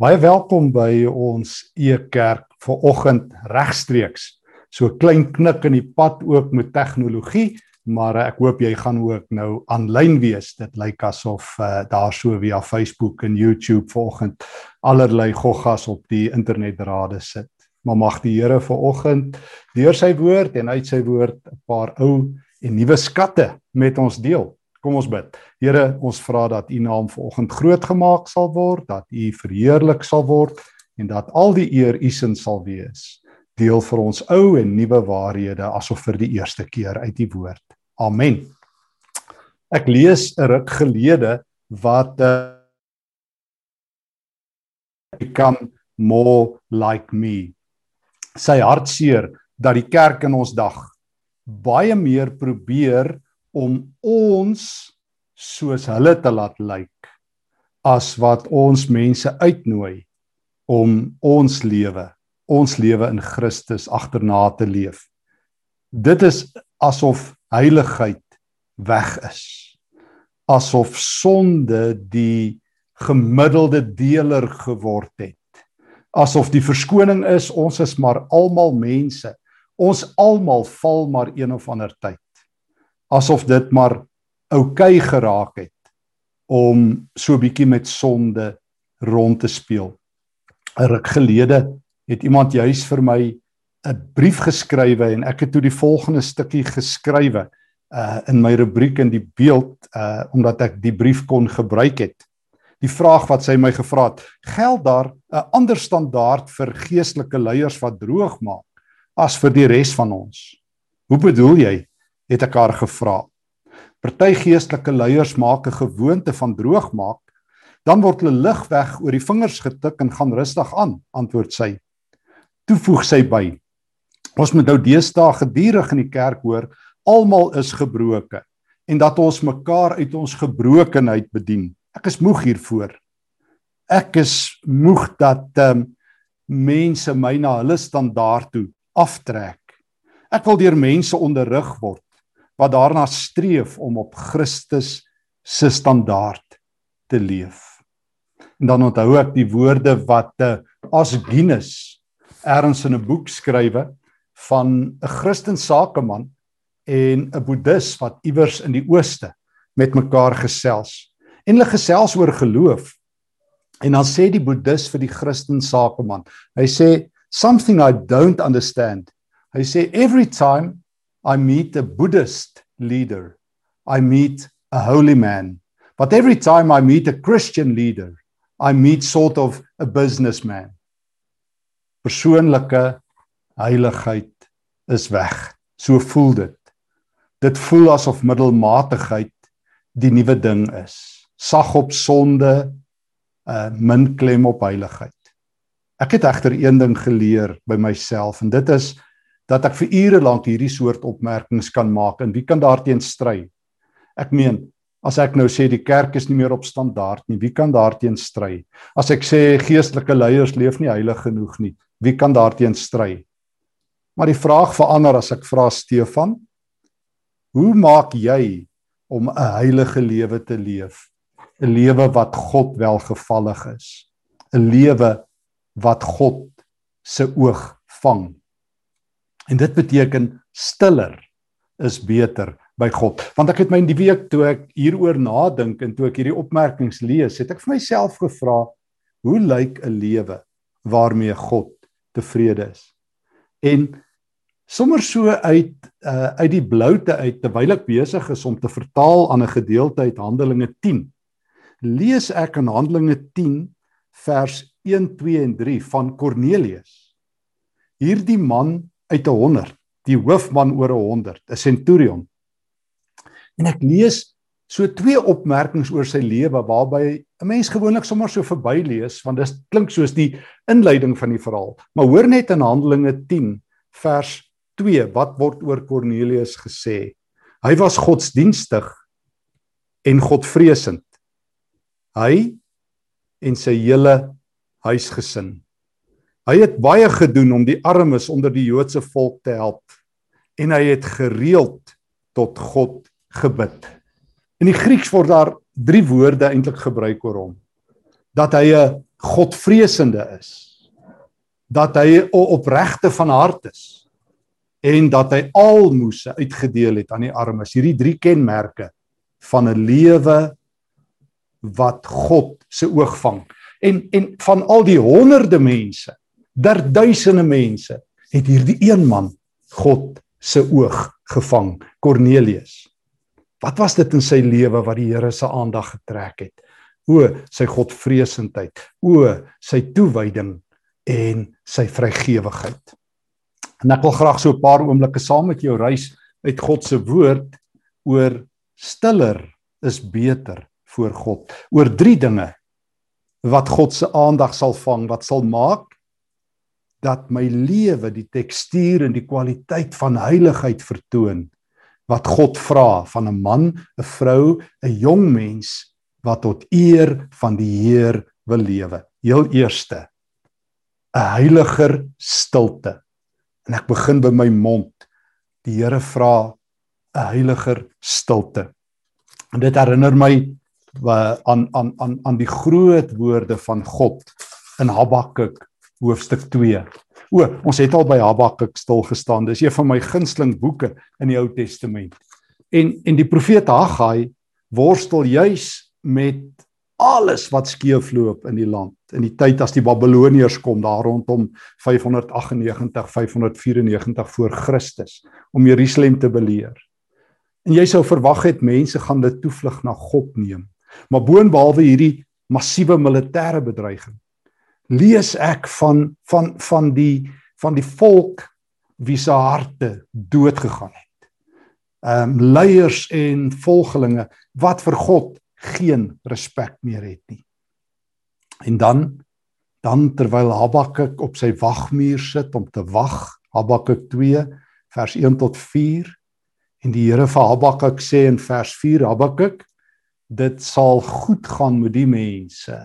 Baie welkom by ons e-kerk vir oggend regstreeks. So klein knik in die pad ook met tegnologie, maar ek hoop jy gaan ook nou aanlyn wees. Dit lyk asof uh, daar so via Facebook en YouTube vanoggend allerlei goggas op die internetdrade sit. Maar mag die Here vanoggend deur sy woord en uit sy woord 'n paar ou en nuwe skatte met ons deel. Kom ons bid. Here, ons vra dat U naam vanoggend groot gemaak sal word, dat U verheerlik sal word en dat al die eer U sin sal wees. Deel vir ons ou en nuwe waarhede asof vir die eerste keer uit U woord. Amen. Ek lees 'n ruk gelede wat uh, become more like me. Sy hartseer dat die kerk in ons dag baie meer probeer om ons soos hulle te laat lyk as wat ons mense uitnooi om ons lewe, ons lewe in Christus agterna te leef. Dit is asof heiligheid weg is. Asof sonde die gemiddelde deler geword het. Asof die verskoning is ons is maar almal mense. Ons almal val maar een of ander tyd asof dit maar oukei okay geraak het om so bietjie met sonde rond te speel. 'n Ruk gelede het iemand juis vir my 'n brief geskrywe en ek het toe die volgende stukkie geskrywe uh in my rubriek in die beeld uh omdat ek die brief kon gebruik het. Die vraag wat sy my gevra het, geld daar 'n ander standaard vir geestelike leiers wat droog maak as vir die res van ons? Hoe bedoel jy? Het ek haar gevra. Party geestelike leiers maak 'n gewoonte van droog maak, dan word hulle lig weg oor die vingers getik en gaan rustig aan, antwoord sy. Toe voeg sy by: Ons moet nou deesdae gedurig in die kerk hoor, almal is gebroke en dat ons mekaar uit ons gebrokenheid bedien. Ek is moeg hiervoor. Ek is moeg dat um, mense my na hulle standaard toe aftrek. Ek wil deur mense onderrig word wat daarna streef om op Christus se standaard te leef. En dan onthou ek die woorde wat uh, Asginus ergens in 'n boek skrywe van 'n Christen sakeman en 'n boeddhis wat iewers in die ooste met mekaar gesels. En hulle gesels oor geloof. En dan sê die boeddhis vir die Christen sakeman, hy sê something I don't understand. Hy sê every time I meet a Buddhist leader. I meet a holy man. But every time I meet a Christian leader, I meet sort of a businessman. Persoonlike heiligheid is weg. So voel dit. Dit voel asof middelmatigheid die nuwe ding is. Sag op sonde, uh min klem op heiligheid. Ek het egter een ding geleer by myself en dit is dat ek vir ure lank hierdie soort opmerkings kan maak en wie kan daarteenoor stry? Ek meen, as ek nou sê die kerk is nie meer op standaard nie, wie kan daarteenoor stry? As ek sê geestelike leiers leef nie heilig genoeg nie, wie kan daarteenoor stry? Maar die vraag verander as ek vra Stefan, hoe maak jy om 'n heilige lewe te leef? 'n Lewe wat God welgevallig is. 'n Lewe wat God se oog vang. En dit beteken stiller is beter by God. Want ek het my in die week toe ek hieroor nadink en toe ek hierdie opmerkings lees, het ek vir myself gevra, hoe lyk 'n lewe waarmee God tevrede is? En sommer so uit uh, uit die bloute uit terwyl ek besig is om te vertaal aan 'n gedeelte uit Handelinge 10, lees ek in Handelinge 10 vers 1, 2 en 3 van Kornelius. Hierdie man uit 100, die hoofman oor 100, 'n centurion. En ek lees so twee opmerkings oor sy lewe waarby 'n mens gewoonlik sommer so verbylees want dit klink soos die inleiding van die verhaal. Maar hoor net in Handelinge 10 vers 2 wat word oor Kornelius gesê. Hy was godsdienstig en godvreesend. Hy en sy hele huisgesin Hy het baie gedoen om die armes onder die Joodse volk te help en hy het gereeld tot God gebid. In die Grieks word daar drie woorde eintlik gebruik oor hom. dat hy 'n godvreesende is. Dat hy opregte van hart is en dat hy almoses uitgedeel het aan die armes. Hierdie drie kenmerke van 'n lewe wat God se oog vang. En en van al die honderde mense, der duisende mense, het hierdie een man God se oog gevang, Kornelius. Wat was dit in sy lewe wat die Here se aandag getrek het? O, sy godvreesendheid, o, sy toewyding en sy vrygewigheid. En ek wil graag so 'n paar oomblikke saam met jou reis uit God se woord oor stiller is beter voor God. Oor drie dinge wat God se aandag sal vang, wat sal maak dat my lewe die tekstuur en die kwaliteit van heiligheid vertoon wat God vra van 'n man, 'n vrou, 'n jong mens wat tot eer van die Heer wil lewe. Heel eerste 'n heiliger stilte. En ek begin by my mond. Die Here vra 'n heiliger stilte. En dit herinner my aan aan aan aan die groot woorde van God in Habakuk hoofstuk 2. O, ons het al by Habakuk stil gestaan. Dis een van my gunsteling boeke in die Ou Testament. En en die profeet Haggai worstel juis met alles wat skeefloop in die land in die tyd as die Babiloniërs kom daar rondom 598 594 voor Christus om Jerusalem te beleer. En jy sou verwag het mense gaan dit toevlug na God neem. Maar boonbehalwe hierdie massiewe militêre bedreiging lees ek van van van die van die volk wie se harte dood gegaan het. Ehm um, leiers en volgelinge wat vir God geen respek meer het nie. En dan dan terwyl Habakuk op sy wagmuur sit om te wag, Habakuk 2 vers 1 tot 4 en die Here vir Habakuk sê in vers 4 Habakuk dit sal goed gaan met die mense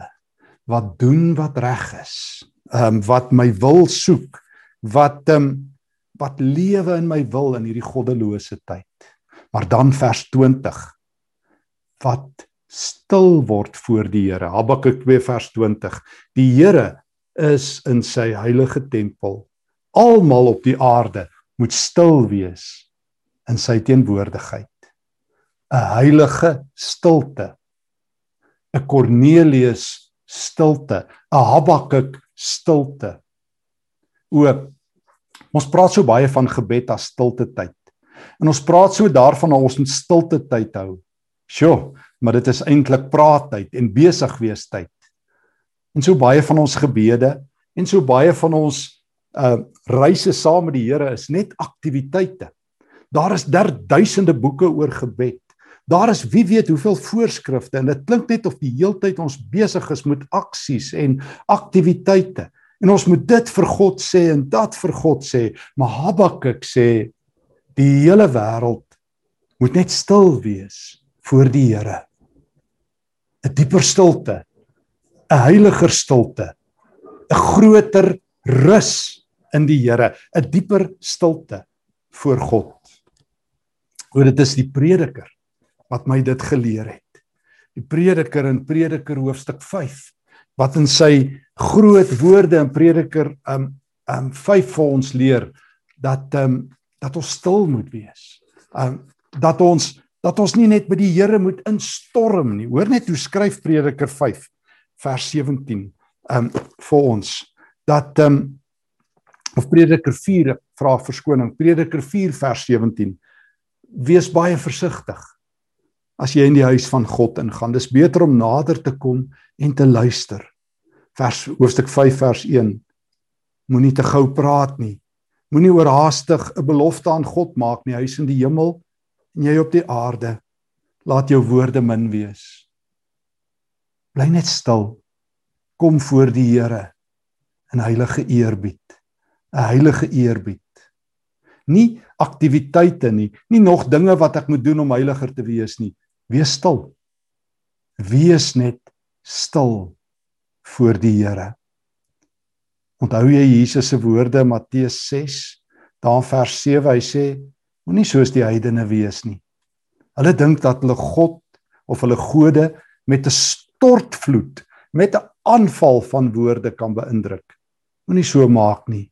wat doen wat reg is. Ehm um, wat my wil soek, wat ehm um, wat lewe in my wil in hierdie goddelose tyd. Maar dan vers 20 wat stil word voor die Here. Habakuk 2 vers 20. Die Here is in sy heilige tempel. Almal op die aarde moet stil wees in sy teenwoordigheid. 'n Heilige stilte. 'n Kornelius stilte, 'n Habakuk stilte. O ons praat so baie van gebed as stilte tyd. En ons praat so daarvan dat ons 'n stilte tyd hou. Sjoe, maar dit is eintlik praattyd en besig wees tyd. En so baie van ons gebede en so baie van ons uh reise saam met die Here is net aktiwiteite. Daar is der duisende boeke oor gebed. Daar is wie weet hoeveel voorskrifte en dit klink net of die heeltyd ons besig is met aksies en aktiwiteite. En ons moet dit vir God sê en dat vir God sê. Maar Habakuk sê die hele wêreld moet net stil wees voor die Here. 'n Dieper stilte, 'n heiliger stilte, 'n groter rus in die Here, 'n dieper stilte voor God. Oor dit is die prediker wat my dit geleer het. Die Prediker in Prediker hoofstuk 5 wat in sy groot woorde in Prediker um um 5 vir ons leer dat um dat ons stil moet wees. Um dat ons dat ons nie net by die Here moet instorm nie. Hoor net hoe skryf Prediker 5 vers 17 um vir ons dat um of Prediker 4 vra verskoning. Prediker 4 vers 17 wees baie versigtig as jy in die huis van God ingaan. Dis beter om nader te kom en te luister. Vers hoofstuk 5 vers 1. Moenie te gou praat nie. Moenie oorhaastig 'n belofte aan God maak nie. Hy is in die hemel en jy op die aarde. Laat jou woorde min wees. Bly net stil. Kom voor die Here in heilige eerbied. 'n Heilige eerbied. Nie aktiwiteite nie, nie nog dinge wat ek moet doen om heiliger te wees nie. Wees stil. Wees net stil voor die Here. Onthou jy Jesus se woorde Matteus 6, daar vers 7, hy sê moenie soos die heidene wees nie. Hulle dink dat hulle God of hulle gode met 'n stortvloed, met 'n aanval van woorde kan beïndruk. Moenie so maak nie.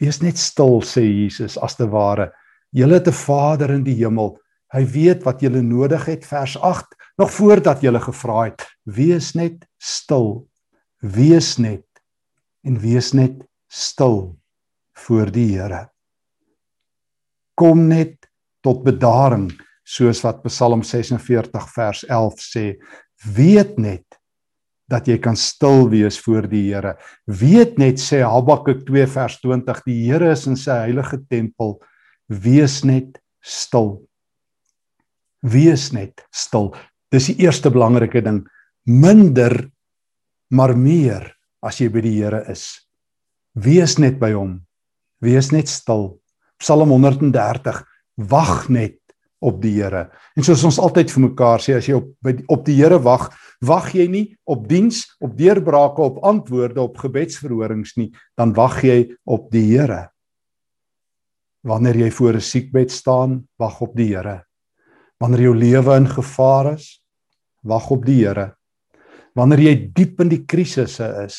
Wees net stil sê Jesus as te ware. Julle het 'n Vader in die hemel. Hy weet wat julle nodig het vers 8 nog voordat julle gevra het. Wees net stil. Wees net en wees net stil voor die Here. Kom net tot bedaring soos wat Psalm 46 vers 11 sê. Weet net dat jy kan stil wees voor die Here. Weet net sê Habakuk 2 vers 20, die Here is in sy heilige tempel. Wees net stil. Wees net stil. Dis die eerste belangrike ding. Minder maar meer as jy by die Here is. Wees net by hom. Wees net stil. Psalm 130 wag net op die Here. En soos ons altyd vir mekaar sê as jy op by op die Here wag, wag jy nie op diens, op deurbrake, op antwoorde op gebedsverhorings nie, dan wag jy op die Here. Wanneer jy voor 'n siekbed staan, wag op die Here. Wanneer jou lewe in gevaar is, wag op die Here. Wanneer jy diep in die krisisse is,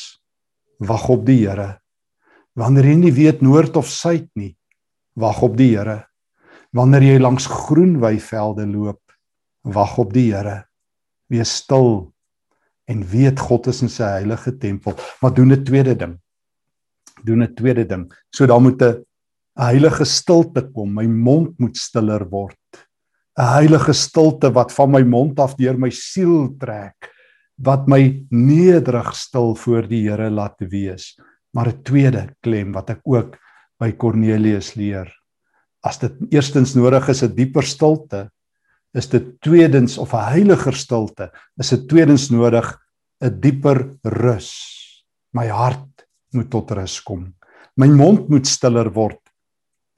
wag op die Here. Wanneer jy nie weet noord of suid nie, wag op die Here. Wanneer jy langs groen weivelde loop, wag op die Here. Wees stil en weet God is in sy heilige tempel. Maar doen 'n tweede ding. Doen 'n tweede ding. So dan moet 'n heilige stilte kom. My mond moet stiller word. 'n Heilige stilte wat van my mond af deur my siel trek, wat my nederig stil voor die Here laat wees. Maar 'n tweede klem wat ek ook by Cornelius leer as dit eerstens nodig is 'n dieper stilte, is dit tweedens of 'n heiliger stilte, is dit tweedens nodig 'n dieper rus. My hart moet tot rus kom. My mond moet stiller word.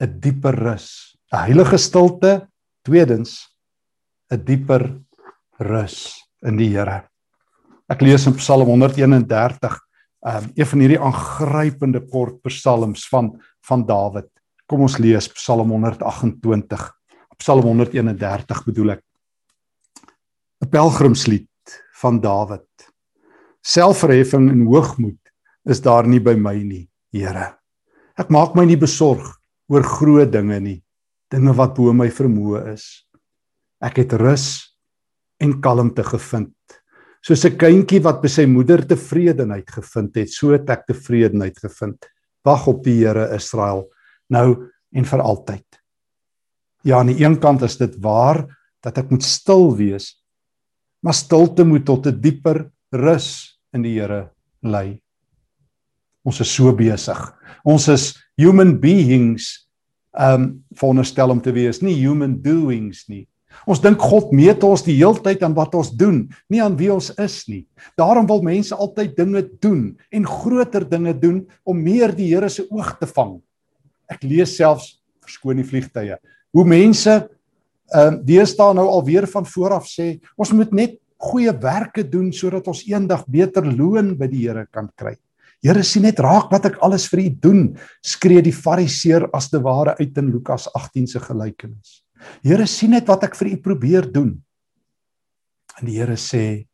'n dieper rus. 'n Heilige stilte, tweedens 'n dieper rus in die Here. Ek lees in Psalm 131, um, een van hierdie aangrypende kort psalms van van Dawid. Kom ons lees Psalm 128. Psalm 131 bedoel ek. 'n Pelgrimslied van Dawid. Selfverheffing en hoogmoed is daar nie by my nie, Here. Ek maak my nie besorg oor groot dinge nie, dinge wat bo my vermoë is. Ek het rus en kalmte gevind. Soos 'n kindjie wat by sy moeder tevredenheid gevind het, so het ek tevredenheid gevind. Wag op die Here Israel nou en vir altyd. Ja, aan die een kant is dit waar dat ek moet stil wees, maar stilte moet tot 'n dieper rus in die Here lei. Ons is so besig. Ons is human beings um veronderstel om te wees, nie human doings nie. Ons dink God meet ons die heeltyd aan wat ons doen, nie aan wie ons is nie. Daarom wil mense altyd dinge doen en groter dinge doen om meer die Here se oog te vang. Ek lees selfs verskoon die vliegtye. Hoe mense ehm uh, deesdae nou alweer van vooraf sê, ons moet net goeie werke doen sodat ons eendag beter loon by die Here kan kry. Here sien net raak wat ek alles vir u doen, skree die fariseer as te ware uit in Lukas 18 se gelykenis. Here sien net wat ek vir u probeer doen. En die Here sê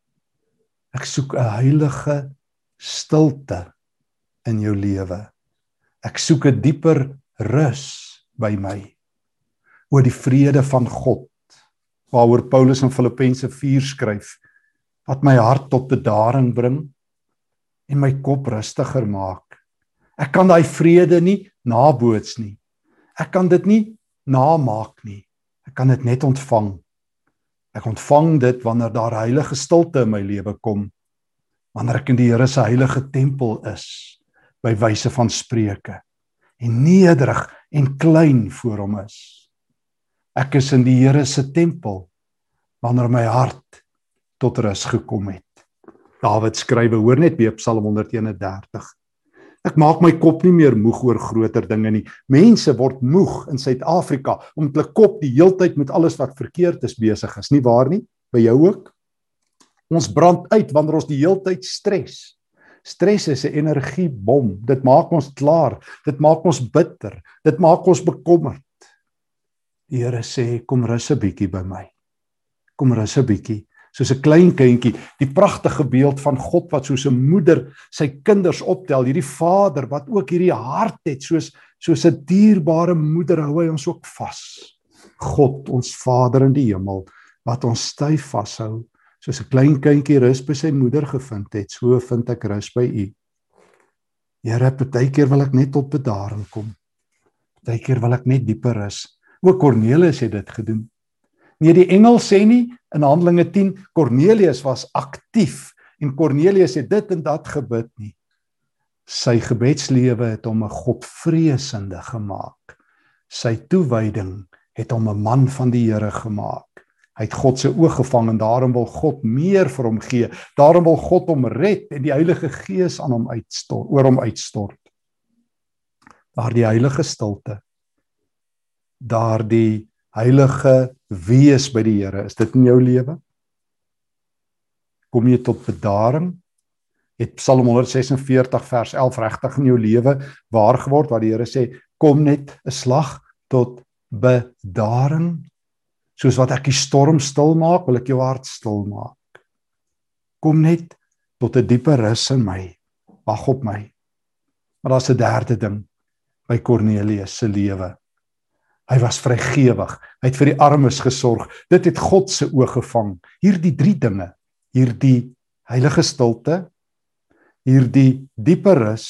ek soek 'n heilige stilte in jou lewe. Ek soek 'n dieper rus by my oor die vrede van God waaroor Paulus in Filippense 4 skryf wat my hart tot bedaring bring en my kop rustiger maak. Ek kan daai vrede nie naboots nie. Ek kan dit nie namaak nie. Ek kan dit net ontvang. Ek ontvang dit wanneer daar heilige stilte in my lewe kom. Wanneer ek in die Here se heilige tempel is by wyse van spreuke en nederig en klein voor hom is. Ek is in die Here se tempel wanneer my hart tot rus gekom het. Dawid skrywe, hoor net weer Psalm 131. Ek maak my kop nie meer moeg oor groter dinge nie. Mense word moeg in Suid-Afrika om hulle kop die heeltyd met alles wat verkeerd is besig is, nie waar nie? By jou ook? Ons brand uit wanneer ons die heeltyd stres. Stres is 'n energiebom. Dit maak ons klaar. Dit maak ons bitter. Dit maak ons bekommerd. Die Here sê, kom rus 'n bietjie by my. Kom rus 'n bietjie. Soos 'n klein kindjie, die pragtige beeld van God wat soos 'n moeder sy kinders optel, hierdie Vader wat ook hierdie hart het soos soos 'n dierbare moeder hou hy ons ook vas. God, ons Vader in die hemel, wat ons styf vashou, soos 'n klein kindjie rus by sy moeder gevind het, so vind ek rus by U. Here, partykeer wil ek net tot bedaring kom. Partykeer wil ek net dieper rus. Ook Cornelius het dit gedoen. Nee, die engel sê nie in Handelinge 10 Cornelius was aktief en Cornelius het dit en dat gebid nie. Sy gebedslewe het hom 'n godvreesende gemaak. Sy toewyding het hom 'n man van die Here gemaak. Hy het God se oog gevang en daarom wil God meer vir hom gee. Daarom wil God hom red en die Heilige Gees aan hom uitstort, oor hom uitstort. Daardie heilige stilte. Daardie heilige wees by die Here. Is dit in jou lewe? Kom jy tot bedaring? Het Psalm 146 vers 11 regtig in jou lewe waar geword waar die Here sê kom net 'n slag tot bedaring? Soos wat ek die storm stil maak, wil ek jou hart stil maak. Kom net tot 'n dieper rus in my. Wag op my. Maar daar's 'n derde ding by Kornelius se lewe. Hy was vrygewig. Hy het vir die armes gesorg. Dit het God se oog gevang. Hierdie drie dinge, hierdie heilige stilte, hierdie dieper rus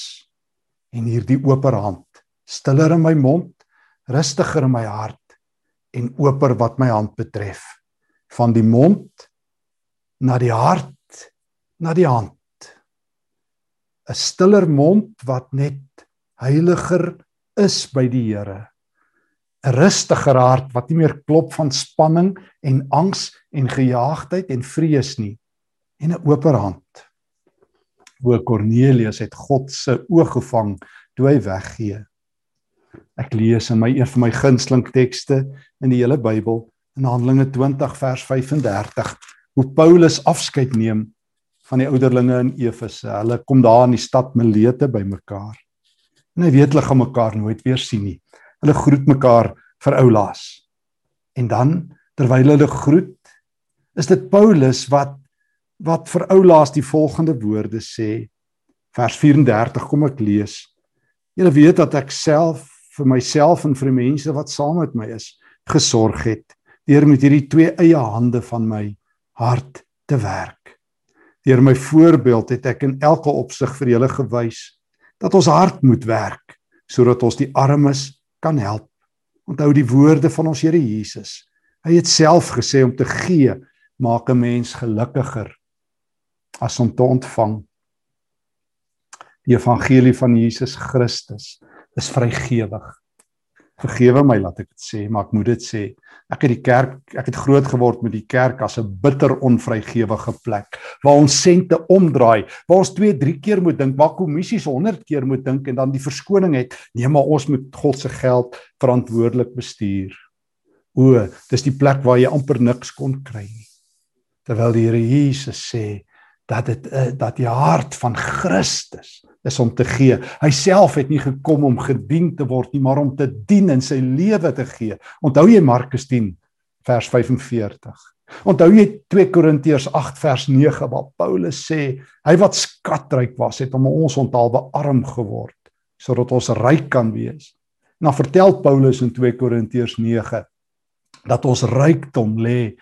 en hierdie oper hand. Stiller in my mond, rustiger in my hart en oper wat my hand betref. Van die mond na die hart na die hand. 'n Stiller mond wat net heiliger is by die Here rustiger hart wat nie meer klop van spanning en angs en gejaagdheid en vrees nie en 'n oop hand. O Cornelius het God se oog gevang toe hy weggee. Ek lees in my een van my gunsteling tekste in die hele Bybel in Handelinge 20 vers 35 hoe Paulus afskeid neem van die ouderlinge in Efese. Hulle kom daar in die stad Milete bymekaar. En hy weet hulle gaan mekaar nooit weer sien nie. Hulle groet mekaar vir oulaas. En dan terwyl hulle groet, is dit Paulus wat wat vir oulaas die volgende woorde sê. Vers 34 kom ek lees. Julle weet dat ek self vir myself en vir die mense wat saam met my is, gesorg het deur met hierdie twee eie hande van my hart te werk. Deur my voorbeeld het ek in elke opsig vir julle gewys dat ons hart moet werk sodat ons die armes kan help. Onthou die woorde van ons Here Jesus. Hy het self gesê om te gee maak 'n mens gelukkiger as om te ontvang. Die evangelie van Jesus Christus is vrygewig vergewe my laat ek dit sê, maar ek moet dit sê. Ek het die kerk, ek het groot geword met die kerk as 'n bitter onvrygewige plek waar ons sente omdraai, waar ons 2, 3 keer moet dink, waar kommissies 100 keer moet dink en dan die verskoning het, nee, maar ons moet God se geld verantwoordelik bestuur. O, dis die plek waar jy amper niks kon kry nie. Terwyl die Here Jesus sê dat dit eh, dat die hart van Christus is om te gee. Hy self het nie gekom om gedien te word nie, maar om te dien en sy lewe te gee. Onthou jy Markus 10 vers 45. Onthou jy 2 Korintiërs 8 vers 9 waar Paulus sê hy wat skatryk was het om ons onthaalbe arm geword sodat ons ryk kan wees. En dan vertel Paulus in 2 Korintiërs 9 dat ons rykdom lê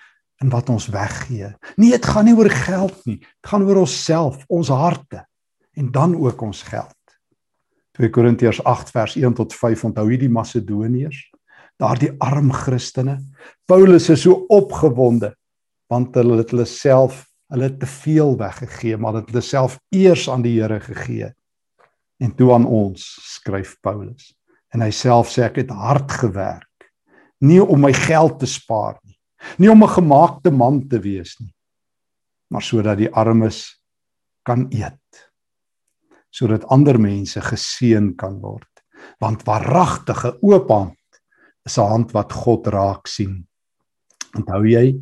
in wat ons weggee. Nee, dit gaan nie oor geld nie. Dit gaan oor onsself, ons harte en dan ook ons geld. 2 Korintiërs 8 vers 1 tot 5 onthou jy die Macedoniërs? Daardie arm Christene. Paulus is so opgewonde want hulle het hulle self hulle te veel weggegee, maar het hulle self eers aan die Here gegee. En toe aan ons skryf Paulus. En hy self sê ek het hard gewerk, nie om my geld te spaar nie, nie om 'n gemaakte man te wees nie, maar sodat die armes kan eet sodat ander mense geseën kan word. Want waaragtige oop hand is 'n hand wat God raak sien. Onthou jy?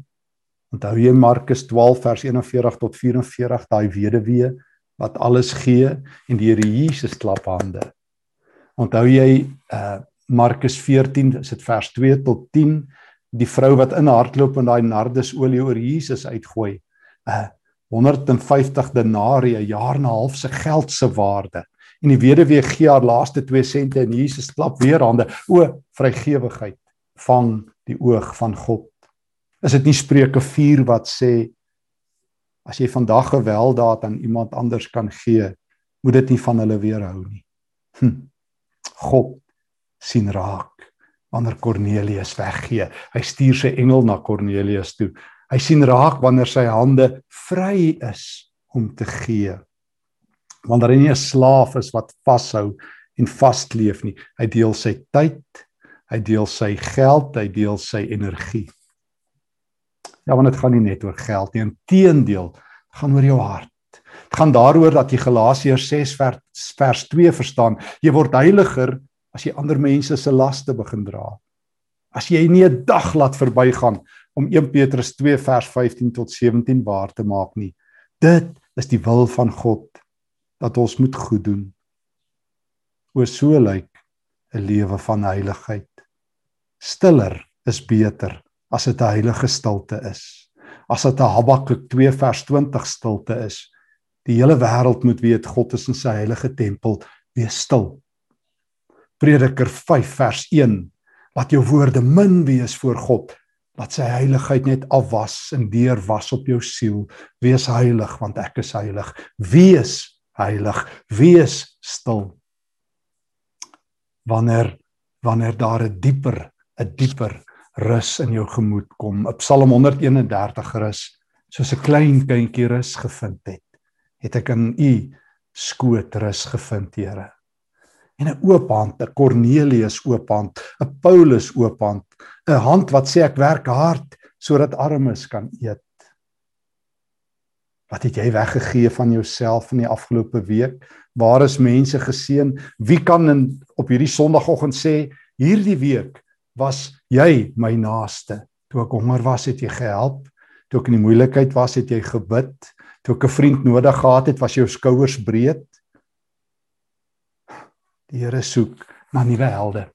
Onthou jy Markus 12 vers 41 tot 44 daai weduwee wat alles gee en die Here Jesus klap hande. Onthou jy uh Markus 14 is dit vers 2 tot 10 die vrou wat in hardloop en daai nardesolie oor Jesus uitgooi 'n 150 denarii, 'n jaar en 'n half se geld se waarde. En die weduwee gee haar laaste 2 sente en Jesus klap weer hande. O, vrygewigheid vang die oog van God. Is dit nie Spreuke 4 wat sê as jy vandag gewelddaad aan iemand anders kan gee, moet dit nie van hulle weerhou nie. Hm. God sien raak wanneer Kornelius weggee. Hy stuur sy engel na Kornelius toe. Hy sien raak wanneer sy hande vry is om te gee. Wanneer hy nie 'n slaaf is wat vashou en vaskleef nie. Hy deel sy tyd, hy deel sy geld, hy deel sy energie. Ja, want dit gaan nie net oor geld nie, inteendeel, gaan oor jou hart. Dit gaan daaroor dat jy Galasiërs 6 vers, vers 2 verstaan. Jy word heiliger as jy ander mense se laste begin dra. As jy nie 'n dag laat verbygaan om 1 Petrus 2 vers 15 tot 17 waar te maak nie. Dit is die wil van God dat ons moet goed doen. O so lyk 'n lewe van heiligheid. Stiller is beter as dit 'n heilige stilte is. As dit 'n Habakuk 2 vers 20 stilte is. Die hele wêreld moet weet God is in sy heilige tempel. Wees stil Prediker 5 vers 1 laat jou woorde min wees voor God laat sy heiligheid net afwas en deur was op jou siel. Wees heilig want ek is heilig. Wees heilig. Wees stil. Wanneer wanneer daar 'n dieper 'n dieper rus in jou gemoed kom. Op Psalm 131 rus soos 'n klein kindjie rus gevind het het ek in u skoot rus gevind Here en 'n oop hand, 'n Cornelius oop hand, 'n Paulus oop hand, 'n hand wat sê ek werk hard sodat armes kan eet. Wat het jy weggegee van jouself in die afgelope week? Waar is mense geseën? Wie kan in, op hierdie Sondagoggend sê hierdie week was jy my naaste? Toe ek honger was, het jy gehelp. Toe ek in die moeilikheid was, het jy gebid. Toe ek 'n vriend nodig gehad het, was jou skouers breed. Die Here soek na nuwe helde.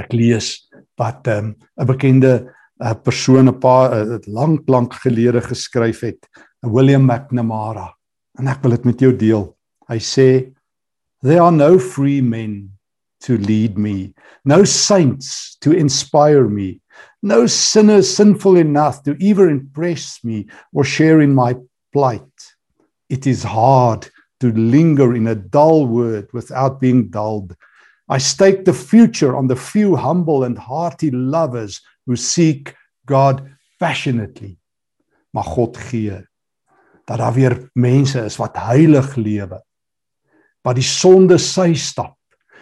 Ek lees wat ehm, 'n um, bekende uh, persoon 'n paar uh, lank lank gelede geskryf het, William McNamara. En ek wil dit met jou deel. Hy sê there are no free men to lead me, no saints to inspire me, no sinners sinful enough to even impress me or share in my plight. It is hard to linger in a dull word without being dulled. I stake the future on the few humble and hearty lovers who seek God passionately. Mag God gee dat daar weer mense is wat heilig lewe. Wat die sonde sy stap,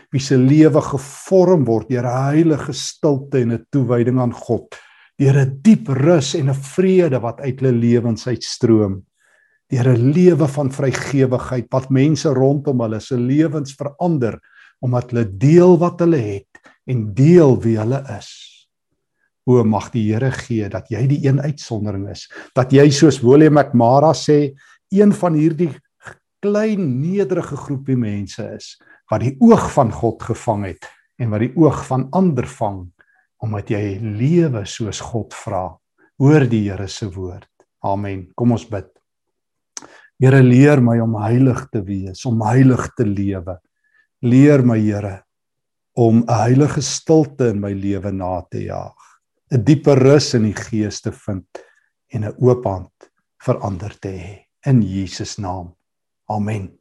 wie se lewe gevorm word deur 'n heilige stilte en 'n toewyding aan God, deur 'n diep rus en 'n vrede wat uit hulle lewens uitstroom deur 'n lewe van vrygewigheid wat mense rondom hulle se lewens verander omdat hulle deel wat hulle het en deel wie hulle is. O mag die Here gee dat jy die een uitsondering is, dat jy soos William McMara sê, een van hierdie klein nederige groepie mense is wat die oog van God gevang het en wat die oog van ander vang omdat jy lewe soos God vra. Hoor die Here se woord. Amen. Kom ons bid. Here leer my om heilig te wees, om heilig te lewe. Leer my Here om 'n heilige stilte in my lewe na te jaag, 'n dieper rus in die gees te vind en 'n oop hand vir ander te hê in Jesus naam. Amen.